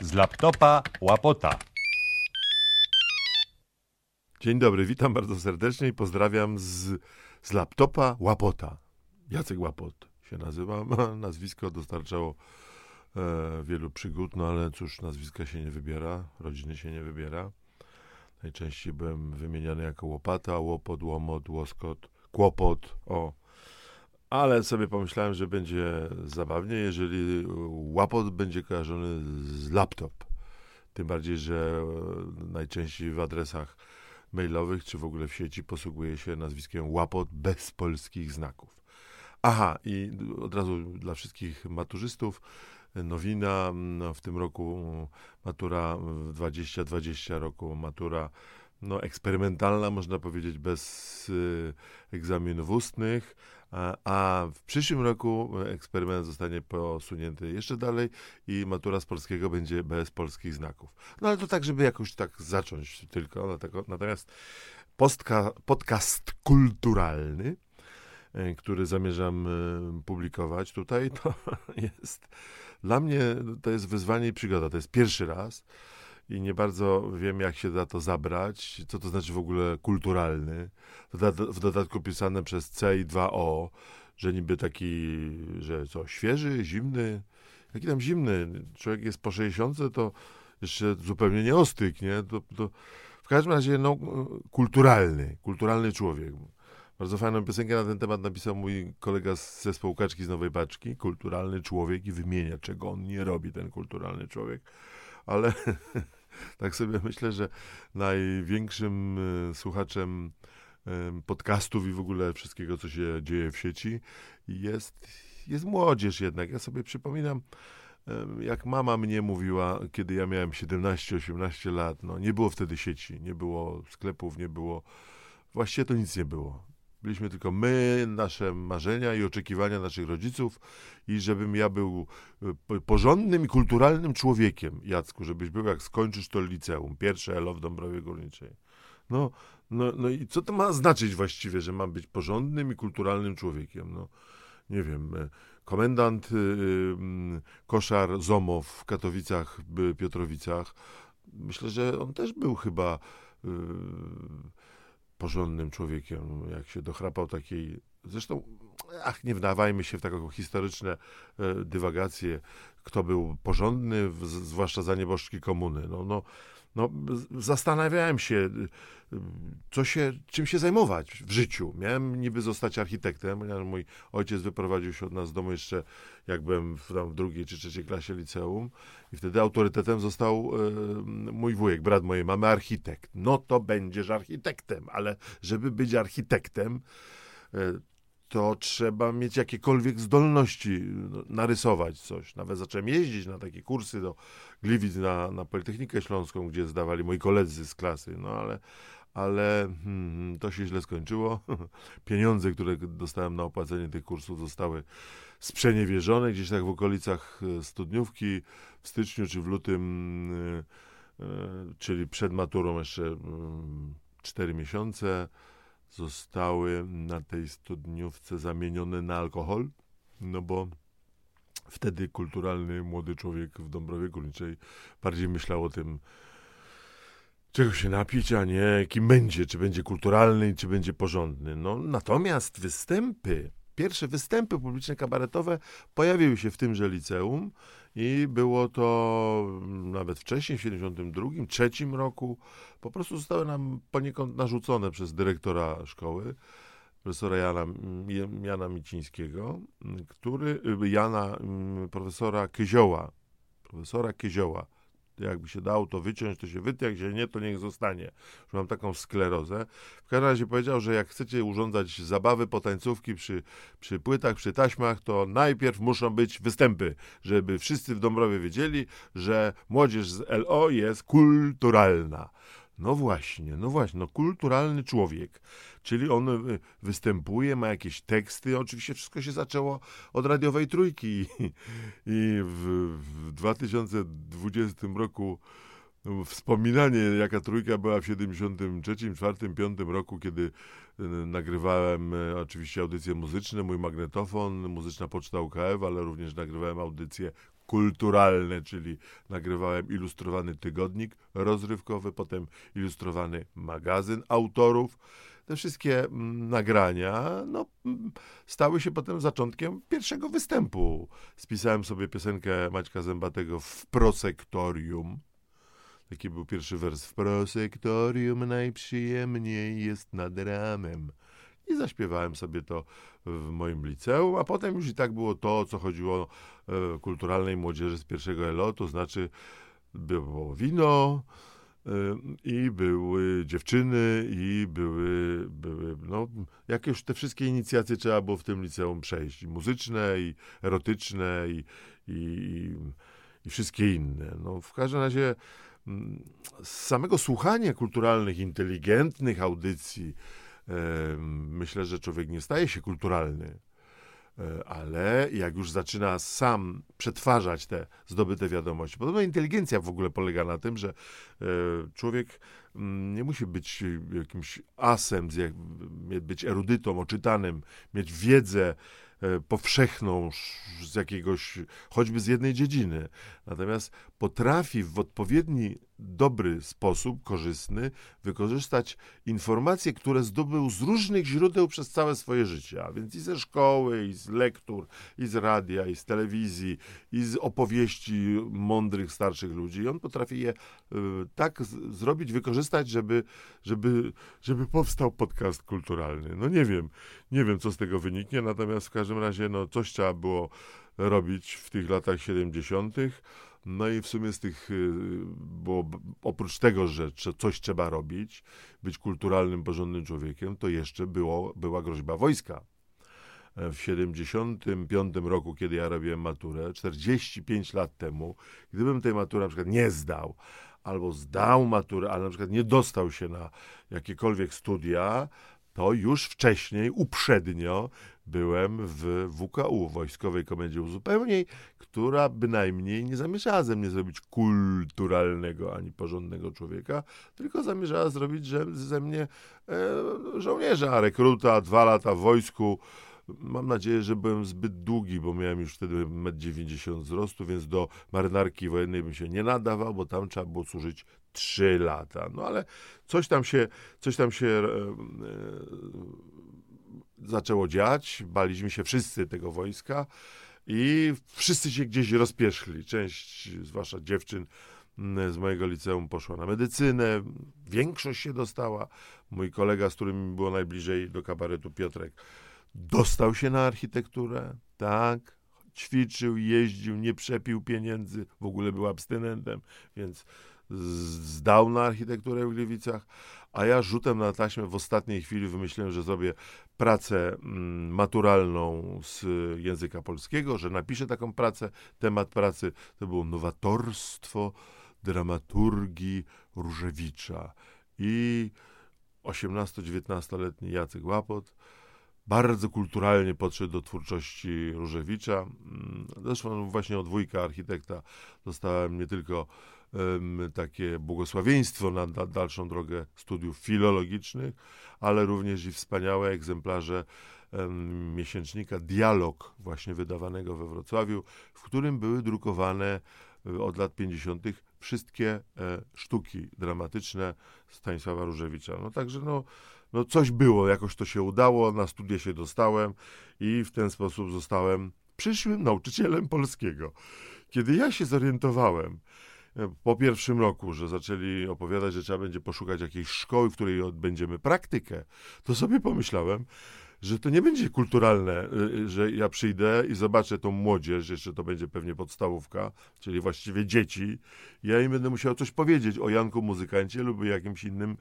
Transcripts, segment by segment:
Z laptopa łapota. Dzień dobry, witam bardzo serdecznie i pozdrawiam z, z laptopa Łapota. Jacek Łapot się nazywam. Nazwisko dostarczało e, wielu przygód, no ale cóż, nazwiska się nie wybiera, rodziny się nie wybiera. Najczęściej byłem wymieniany jako Łopata, Łopot, Łomot, Łoskot, Kłopot, o. Ale sobie pomyślałem, że będzie zabawnie, jeżeli Łapot będzie kojarzony z laptop. Tym bardziej, że e, najczęściej w adresach mailowych czy w ogóle w sieci posługuje się nazwiskiem Łapot bez polskich znaków. Aha, i od razu dla wszystkich maturzystów nowina no, w tym roku matura w 2020 roku matura no, eksperymentalna, można powiedzieć, bez y, egzaminów ustnych, a, w przyszłym roku eksperyment zostanie posunięty jeszcze dalej i matura z polskiego będzie bez polskich znaków. No ale to tak, żeby jakoś tak zacząć tylko. Natomiast postka, podcast kulturalny, y, który zamierzam y, publikować tutaj, to jest dla mnie to jest wyzwanie i przygoda. To jest pierwszy raz i nie bardzo wiem, jak się za to zabrać, co to znaczy w ogóle kulturalny. W dodatku pisane przez C i 2O, że niby taki, że co, świeży, zimny. Jaki tam zimny? Człowiek jest po 60, to jeszcze zupełnie nie ostyk, nie? To, to w każdym razie, no, kulturalny, kulturalny człowiek. Bardzo fajną piosenkę na ten temat napisał mój kolega z zespołu Kaczki z Nowej Paczki, kulturalny człowiek i wymienia, czego on nie robi, ten kulturalny człowiek. Ale tak sobie myślę, że największym e, słuchaczem podcastów i w ogóle wszystkiego, co się dzieje w sieci jest, jest młodzież jednak. Ja sobie przypominam, jak mama mnie mówiła, kiedy ja miałem 17-18 lat, no nie było wtedy sieci, nie było sklepów, nie było, właściwie to nic nie było. Byliśmy tylko my, nasze marzenia i oczekiwania naszych rodziców i żebym ja był e, porządnym i kulturalnym człowiekiem, Jacku, żebyś był jak skończysz to liceum, pierwsze ELO w Dąbrowie Górniczej. No, no, no i co to ma znaczyć właściwie, że mam być porządnym i kulturalnym człowiekiem? No, nie wiem, e, komendant yy, koszar Zomow w Katowicach, Piotrowicach, myślę, że on też był chyba... Porządnym człowiekiem, jak się dochrapał takiej. Zresztą, ach, nie wdawajmy się w taką historyczne e, dywagacje, kto był porządny, zwłaszcza za nieboszczki komuny. No, no, no, zastanawiałem się, co się, czym się zajmować w życiu. Miałem niby zostać architektem, ponieważ mój ojciec wyprowadził się od nas z domu jeszcze, jak byłem w, tam, w drugiej czy trzeciej klasie liceum i wtedy autorytetem został e, mój wujek, brat mojej mamy, architekt. No to będziesz architektem, ale żeby być architektem, e, to trzeba mieć jakiekolwiek zdolności no, narysować coś. Nawet zacząłem jeździć na takie kursy do Gliwic na, na Politechnikę Śląską, gdzie zdawali moi koledzy z klasy, no ale, ale hmm, to się źle skończyło. Pieniądze, które dostałem na opłacenie tych kursów zostały sprzeniewierzone gdzieś tak w okolicach e, studniówki w styczniu czy w lutym, e, e, czyli przed maturą jeszcze 4 mm, miesiące zostały na tej studniówce zamienione na alkohol, no bo wtedy kulturalny młody człowiek w Dąbrowie Górniczej bardziej myślał o tym, czego się napić, a nie kim będzie, czy będzie kulturalny, czy będzie porządny. No, natomiast występy, pierwsze występy publiczne kabaretowe pojawiły się w tymże liceum i było to nawet wcześniej, w 72, trzecim roku, po prostu zostały nam poniekąd narzucone przez dyrektora szkoły, profesora Jana, Jana Micińskiego, który, Jana, profesora Kyzioła, profesora Kyzioła, jakby się dało to wyciąć, to się wytnie, jak się nie, to niech zostanie. Już mam taką sklerozę. W każdym razie powiedział, że jak chcecie urządzać zabawy, potańcówki przy, przy płytach, przy taśmach, to najpierw muszą być występy, żeby wszyscy w Dąbrowie wiedzieli, że młodzież z LO jest kulturalna. No właśnie, no właśnie, no kulturalny człowiek, czyli on y, występuje, ma jakieś teksty, oczywiście wszystko się zaczęło od radiowej trójki. I, w, w 2020 roku no, wspominanie, jaka trójka była w 73, 4, 5 roku, kiedy y, nagrywałem y, oczywiście audycje muzyczne, mój magnetofon, muzyczna poczta UKF, ale również nagrywałem audycje kulturalne, czyli nagrywałem ilustrowany tygodnik rozrywkowy, potem ilustrowany magazyn autorów. Te wszystkie mm, nagrania no, mm, stały się potem zaczątkiem pierwszego występu. Spisałem sobie piosenkę Maćka Zębatego w prosektorium. Taki był pierwszy wers. W prosektorium najprzyjemniej jest nad ramem. I zaśpiewałem sobie to w moim liceum, a potem już i tak było to, o co chodziło e, kulturalnej młodzieży z pierwszego ELO, to znaczy było wino e, i były dziewczyny i były, były no, jakieś te wszystkie inicjacje trzeba było w tym liceum przejść. I muzyczne, i erotyczne, i, i, i wszystkie inne. No, w każdym razie mm, z samego słuchania kulturalnych, inteligentnych audycji, myślę, że człowiek nie staje się kulturalny, e, ale jak już zaczyna sam przetwarzać te zdobyte wiadomości. Podobno inteligencja w ogóle polega na tym, że e, człowiek mm, nie musi być jakimś asem, być erudytą, oczytanym, mieć wiedzę E, powszechną z jakiegoś, choćby z jednej dziedziny. Natomiast potrafi w odpowiedni, dobry sposób, korzystny, wykorzystać informacje, które zdobył z różnych źródeł przez całe swoje życie, a więc i ze szkoły, i z lektur, i z radia, i z telewizji, i z opowieści mądrych, starszych ludzi. I on potrafi je y, tak z, zrobić, wykorzystać, żeby, żeby, żeby powstał podcast kulturalny. No nie wiem, nie wiem, co z tego wyniknie, natomiast w każdym razie no, coś trzeba było robić w tych latach 70. No i w sumie z tych, y, bo oprócz tego, że coś trzeba robić, być kulturalnym, porządnym człowiekiem, to jeszcze było, była groźba wojska. W 75 roku, kiedy ja robiłem maturę, 45 lat temu, gdybym tej matury na przykład nie zdał, albo zdał maturę, ale na przykład nie dostał się na jakiekolwiek studia, to już wcześniej, uprzednio byłem w WKU, Wojskowej Komendzie Uzupełnień, która bynajmniej nie zamierzała ze mnie zrobić kulturalnego ani porządnego człowieka, tylko zamierzała zrobić ze mnie e, żołnierza, rekruta, dwa lata w wojsku. Mam nadzieję, że byłem zbyt długi, bo miałem już wtedy 1,90 m wzrostu, więc do marynarki wojennej bym się nie nadawał, bo tam trzeba było służyć 3 lata. No ale coś tam się, coś tam się e, e, zaczęło dziać. Baliśmy się wszyscy tego wojska i wszyscy się gdzieś rozpieszli. Część, zwłaszcza dziewczyn z mojego liceum, poszła na medycynę. Większość się dostała. Mój kolega, z którym było najbliżej do kabaretu, Piotrek, dostał się na architekturę. Tak, ćwiczył, jeździł, nie przepił pieniędzy, w ogóle był abstynentem, więc zdał na architekturę w Gliwicach, a ja rzutem na taśmę w ostatniej chwili wymyśliłem, że zrobię pracę mm, maturalną z języka polskiego, że napiszę taką pracę. Temat pracy to było nowatorstwo dramaturgii Różewicza. I 18-19-letni Jacek Łapot bardzo kulturalnie podszedł do twórczości Różewicza. Mm, zresztą właśnie od wujka architekta dostałem nie tylko takie błogosławieństwo na dalszą drogę studiów filologicznych, ale również i wspaniałe egzemplarze miesięcznika Dialog, właśnie wydawanego we Wrocławiu, w którym były drukowane e, od lat 50. wszystkie e, sztuki dramatyczne Stanisława Różewicza. No także no, no coś było, jakoś to się udało, na studia się dostałem i w ten sposób zostałem przyszłym nauczycielem polskiego. Kiedy ja się zorientowałem, po pierwszym roku, że zaczęli opowiadać, że trzeba będzie poszukać jakiejś szkoły, w której odbędziemy praktykę, to sobie pomyślałem, że to nie będzie kulturalne, y, y, że ja przyjdę i zobaczę tą młodzież, jeszcze to będzie pewnie podstawówka, czyli właściwie dzieci, ja im będę musiał coś powiedzieć o Janku Muzykancie lub jakimś innym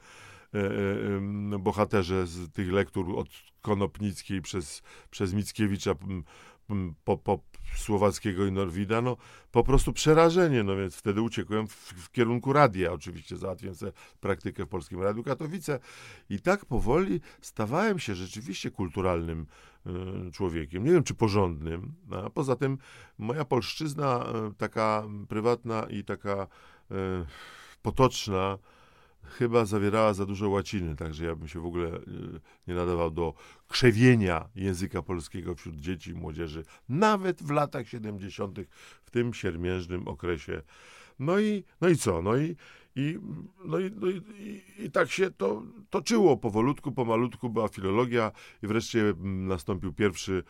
e, e, bohaterze z tych lektur od Konopnickiej przez, przez Mickiewicza po, po słowackiego i Norwida, no po prostu przerażenie, no więc wtedy uciekłem w, w kierunku radia, oczywiście załatwiłem sobie praktykę w Polskim Radiu Katowice i tak powoli stawałem się rzeczywiście kulturalnym y, człowiekiem, nie wiem czy porządnym, a poza tym moja polszczyzna y, taka prywatna i taka y, potoczna chyba zawierała za dużo łaciny, także ja bym się w ogóle y, nie nadawał do krzewienia języka polskiego wśród dzieci i młodzieży, nawet w latach 70., w tym siermiężnym okresie. No i, no i co? No i, i, no i, no i, i, tak się to toczyło powolutku, pomalutku, była filologia i wreszcie mm, nastąpił pierwszy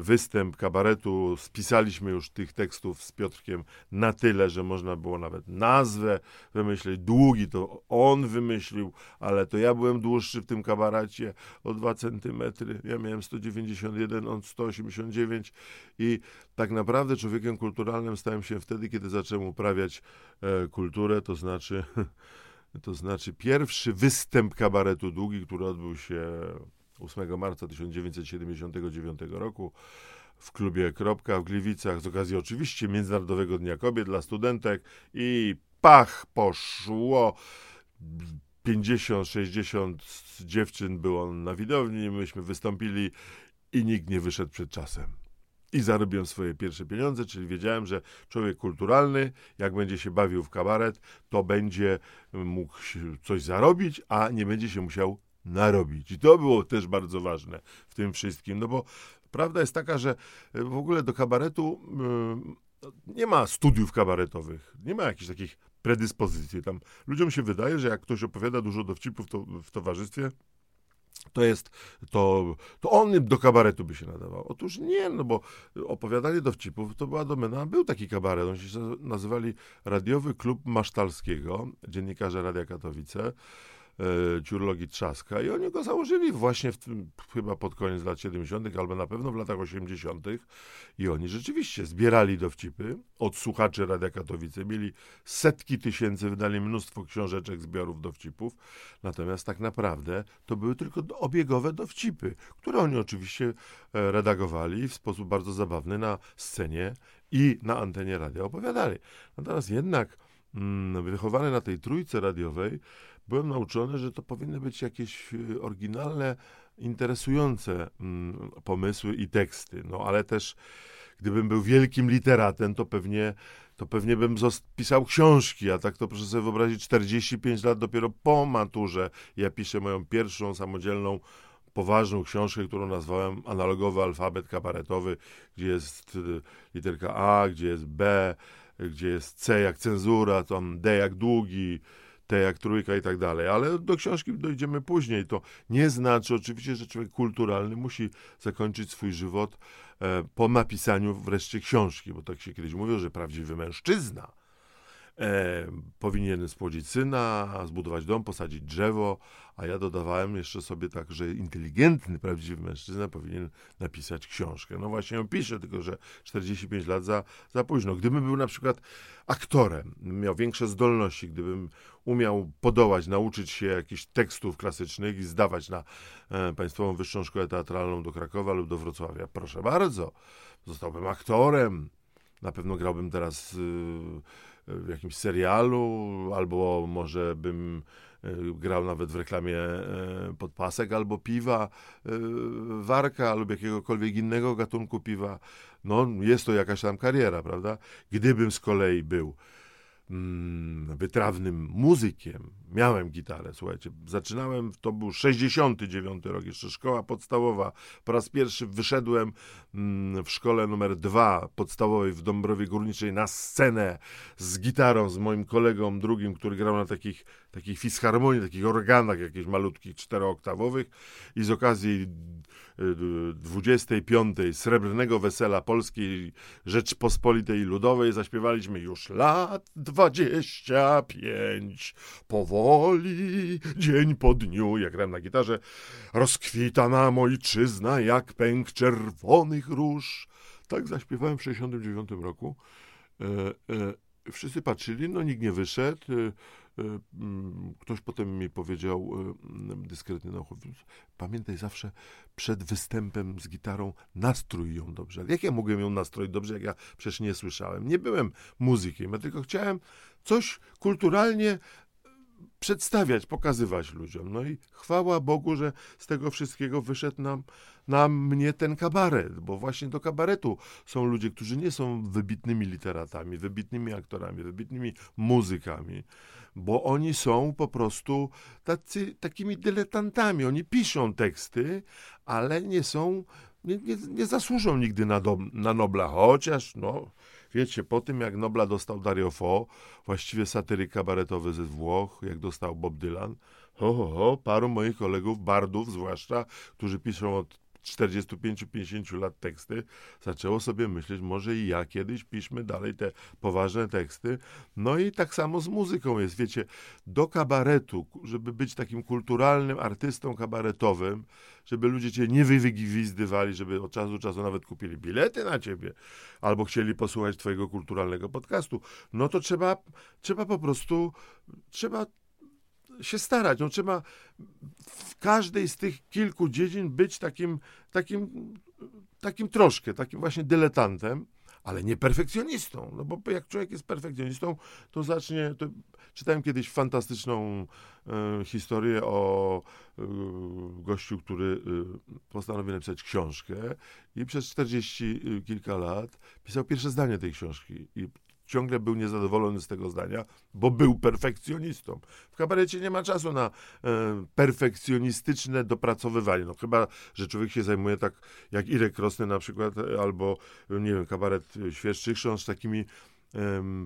występ kabaretu. Spisaliśmy już tych tekstów z Piotrkiem na tyle, że można było nawet nazwę wymyślić. Długi to on wymyślił, ale to ja byłem dłuższy w tym kabarecie o dwa centymetry. Ja miałem 191, on 189 i tak naprawdę człowiekiem kulturalnym stałem się wtedy, kiedy zacząłem uprawiać e, kulturę, to znaczy to znaczy pierwszy występ kabaretu długi, który odbył się 8 marca 1979 roku w klubie Kropka w Gliwicach z okazji oczywiście Międzynarodowego Dnia Kobiet dla studentek i pach poszło. 50-60 dziewczyn było na widowni, myśmy wystąpili i nikt nie wyszedł przed czasem. I zarobiłem swoje pierwsze pieniądze, czyli wiedziałem, że człowiek kulturalny, jak będzie się bawił w kabaret, to będzie mógł coś zarobić, a nie będzie się musiał narobić. I to było też bardzo ważne w tym wszystkim, no bo prawda jest taka, że e, w ogóle do kabaretu yy, nie ma studiów kabaretowych, nie ma jakichś takich predyspozycji. Tam ludziom się wydaje, że jak ktoś opowiada dużo dowcipów to, w towarzystwie, to jest, to, to on do kabaretu by się nadawał. Otóż nie, no bo opowiadanie dowcipów to była domena, był taki kabaret, oni się nazywali Radiowy Klub Masztalskiego, dziennikarze Radia Katowice e, Ciurlogi Trzaska i oni go założyli właśnie w tym, chyba pod koniec lat 70., albo na pewno w latach 80. I oni rzeczywiście zbierali dowcipy od słuchaczy Radia Katowice. Mieli setki tysięcy, wydali mnóstwo książeczek, zbiorów dowcipów. Natomiast tak naprawdę to były tylko obiegowe dowcipy, które oni oczywiście e, redagowali w sposób bardzo zabawny na scenie i na antenie radia opowiadali. Natomiast jednak mm, wychowany na tej trójce radiowej, byłem nauczony, że to powinny być jakieś y, oryginalne, interesujące mm, pomysły i teksty. No ale też, gdybym był wielkim literatem, to pewnie, to pewnie bym pisał książki, a tak to proszę sobie wyobrazić, 45 lat dopiero po maturze ja piszę moją pierwszą samodzielną poważną książkę, którą nazwałem Analogowy alfabet kabaretowy, gdzie jest y, literka A, gdzie jest B, gdzie jest C jak cenzura, tam D jak długi, te jak trójka i tak dalej, ale do książki dojdziemy później. To nie znaczy oczywiście, że człowiek kulturalny musi zakończyć swój żywot e, po napisaniu wreszcie książki, bo tak się kiedyś mówiło, że prawdziwy mężczyzna e, powinien spłodzić syna, zbudować dom, posadzić drzewo, a ja dodawałem jeszcze sobie tak, że inteligentny, prawdziwy mężczyzna powinien napisać książkę. No właśnie ją piszę, tylko że 45 lat za, za późno. Gdybym był na przykład aktorem, miał większe zdolności, gdybym umiał podołać, nauczyć się jakichś tekstów klasycznych i zdawać na e, Państwową Wyższą Szkołę Teatralną do Krakowa lub do Wrocławia, proszę bardzo, zostałbym aktorem, na pewno grałbym teraz y, w jakimś serialu, albo może bym e, grał nawet w reklamie e, podpasek albo piwa, e, warka lub jakiegokolwiek innego gatunku piwa. No, jest to jakaś tam kariera, prawda? Gdybym z kolei był wytrawnym muzykiem. Miałem gitarę, słuchajcie. Zaczynałem, to był 69 rok, jeszcze szkoła podstawowa. Po raz pierwszy wyszedłem mm, w szkole numer dwa podstawowej w Dąbrowie Górniczej na scenę z gitarą, z moim kolegą drugim, który grał na takich, takich fisharmonii, takich organach jakichś malutkich, czterooktawowych i z okazji 25. Srebrnego Wesela Polskiej Rzeczpospolitej Ludowej zaśpiewaliśmy już lat 25. Powoli, dzień po dniu, jak grałem na gitarze, rozkwita nam ojczyzna jak pęk czerwonych róż. Tak zaśpiewałem w 69 roku. E, e, wszyscy patrzyli, no nikt nie wyszedł. E, ktoś potem mi powiedział e, dyskretnie na ucho, pamiętaj zawsze przed występem z gitarą nastrój ją dobrze. Jak ja mogłem ją nastroić dobrze, jak ja przecież nie słyszałem? Nie byłem muzykiem, ja tylko chciałem coś kulturalnie przedstawiać, pokazywać ludziom. No i chwała Bogu, że z tego wszystkiego wyszedł nam, na mnie ten kabaret, bo właśnie do kabaretu są ludzie, którzy nie są wybitnymi literatami, wybitnymi aktorami, wybitnymi muzykami, bo oni są po prostu tacy, takimi dyletantami. Oni piszą teksty, ale nie są, nie, nie, nie zasłużą nigdy na, do, na Nobla, chociaż no Wiecie, po tym jak Nobla dostał Dario Fo, właściwie satyryk kabaretowy ze Włoch, jak dostał Bob Dylan, ho, ho, ho, paru moich kolegów, bardów zwłaszcza, którzy piszą od 45-50 lat teksty, zaczęło sobie myśleć, może i ja kiedyś piszmy dalej te poważne teksty. No i tak samo z muzyką jest. Wiecie, do kabaretu, żeby być takim kulturalnym artystą kabaretowym, żeby ludzie cię nie wygwizdywali, żeby od czasu do czasu nawet kupili bilety na ciebie, albo chcieli posłuchać twojego kulturalnego podcastu, no to trzeba, trzeba po prostu, trzeba się starać. No, trzeba w każdej z tych kilku dziedzin być takim, takim, takim troszkę, takim właśnie dyletantem, ale nie perfekcjonistą. No bo jak człowiek jest perfekcjonistą, to zacznie. To czytałem kiedyś fantastyczną e, historię o e, gościu, który e, postanowił napisać książkę i przez 40 e, kilka lat pisał pierwsze zdanie tej książki. I ciągle był niezadowolony z tego zdania, bo był perfekcjonistą. W kabarecie nie ma czasu na e, perfekcjonistyczne dopracowywanie. No chyba, że człowiek się zajmuje tak jak Irek Rosny na przykład, albo nie wiem, kabaret Świerszczych, z takimi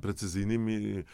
precyzyjnymi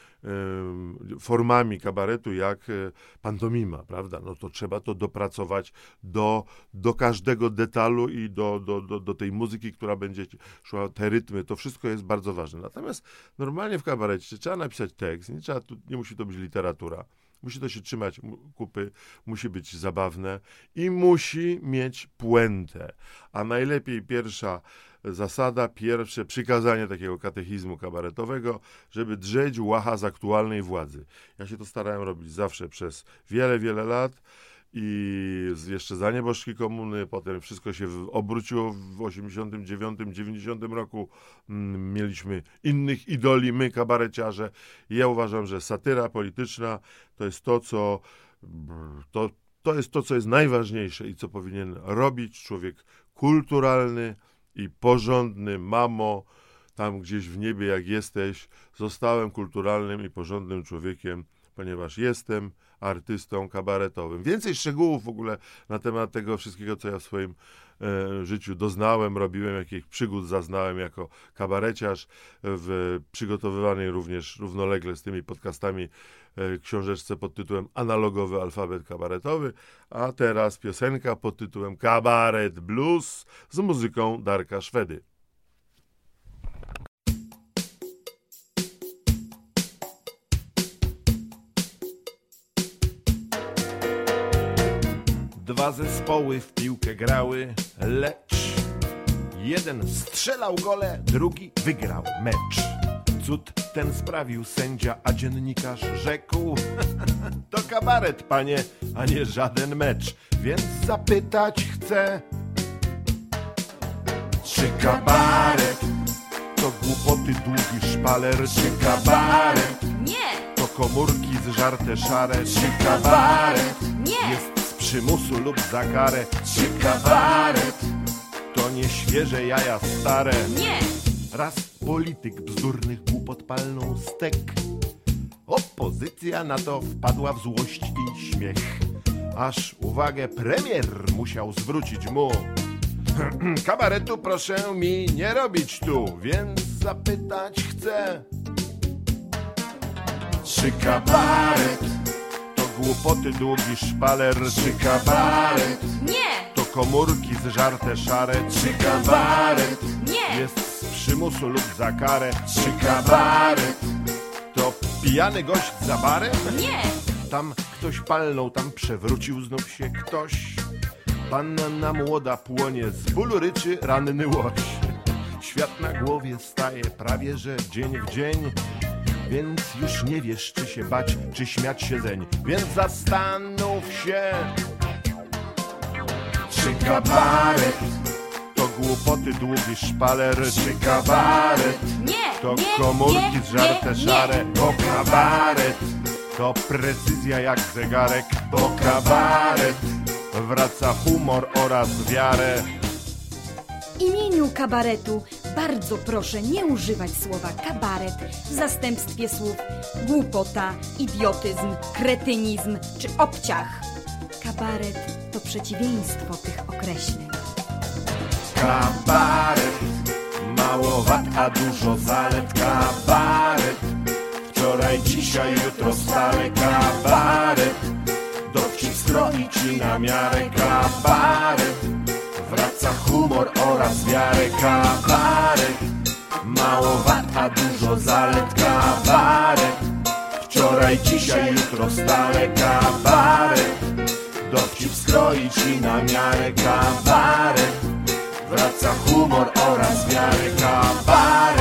formami kabaretu jak e, pantomima, prawda? No to trzeba to dopracować do, do każdego detalu i do, do, do, do tej muzyki, która będzie szła, te rytmy, to wszystko jest bardzo ważne. Natomiast normalnie w kabarecie trzeba napisać tekst, nie, trzeba, nie musi to być literatura. Musi to się trzymać kupy, musi być zabawne i musi mieć puentę. A najlepiej pierwsza zasada, pierwsze przykazanie takiego katechizmu kabaretowego, żeby drzeć łacha z aktualnej władzy. Ja się to starałem robić zawsze przez wiele, wiele lat i jeszcze za nieboszki komuny, potem wszystko się obróciło w 89, 90 roku. Mm, mieliśmy innych idoli, my kabareciarze. I ja uważam, że satyra polityczna to jest to, co to, to jest to, co jest najważniejsze i co powinien robić człowiek kulturalny, i porządny, mamo, tam gdzieś w niebie jak jesteś, zostałem kulturalnym i porządnym człowiekiem, ponieważ jestem artystą kabaretowym. Więcej szczegółów w ogóle na temat tego wszystkiego, co ja w swoim e, życiu doznałem, robiłem, jakich przygód zaznałem jako kabareciarz, w przygotowywanej również równolegle z tymi podcastami e, książeczce pod tytułem Analogowy alfabet kabaretowy, a teraz piosenka pod tytułem Kabaret Blues z muzyką Darka Szwedy. Dwa zespoły w piłkę grały, lecz jeden strzelał gole, drugi wygrał mecz. Cud ten sprawił sędzia, a dziennikarz rzekł To kabaret, panie, a nie żaden mecz Więc zapytać chcę Czy kabaret to głupoty, długi szpaler Czy kabaret Nie! to komórki zżarte szare Czy kabaret Nie! jest przymusu lub za karę. Czy kabaret to nie świeże jaja stare? Nie! Raz polityk bzdurnych głupot palnął stek. Opozycja na to wpadła w złość i śmiech. Aż uwagę premier musiał zwrócić mu. Kabaretu proszę mi nie robić tu, więc zapytać chcę. Czy kabaret głupoty, długi szpaler czy kabaret Nie! To komórki zżarte szare czy kabaret Nie! Jest z przymusu lub za karę czy kabaret To pijany gość za barem? Nie! Tam ktoś palnął, tam przewrócił znów się ktoś Panna młoda płonie, z bólu ryczy ranny łoś Świat na głowie staje prawie że dzień w dzień więc już nie wiesz, czy się bać, czy śmiać się zeń. Więc zastanów się, czy kabaret to głupoty, długi szpaler, czy kabaret Nie! to nie, komórki nie, zżarte nie, szare, nie. bo kabaret To precyzja jak zegarek, bo kabaret wraca humor oraz wiarę. W imieniu kabaretu bardzo proszę nie używać słowa kabaret w zastępstwie słów głupota, idiotyzm, kretynizm czy obciach. Kabaret to przeciwieństwo tych określeń. Kabaret, mało wad, a dużo zalet. Kabaret, wczoraj, dzisiaj, jutro stale. Kabaret, dowcip stroi ci na miarę. Kabaret, wraca humor oraz wiarę. Kabaret, mało wad, a dużo zalet. Kabaret, wczoraj, dzisiaj, jutro stale. Kabaret, dowcip skroi ci na miarę. Kabaret, Wraca humor oraz wiarę kabaret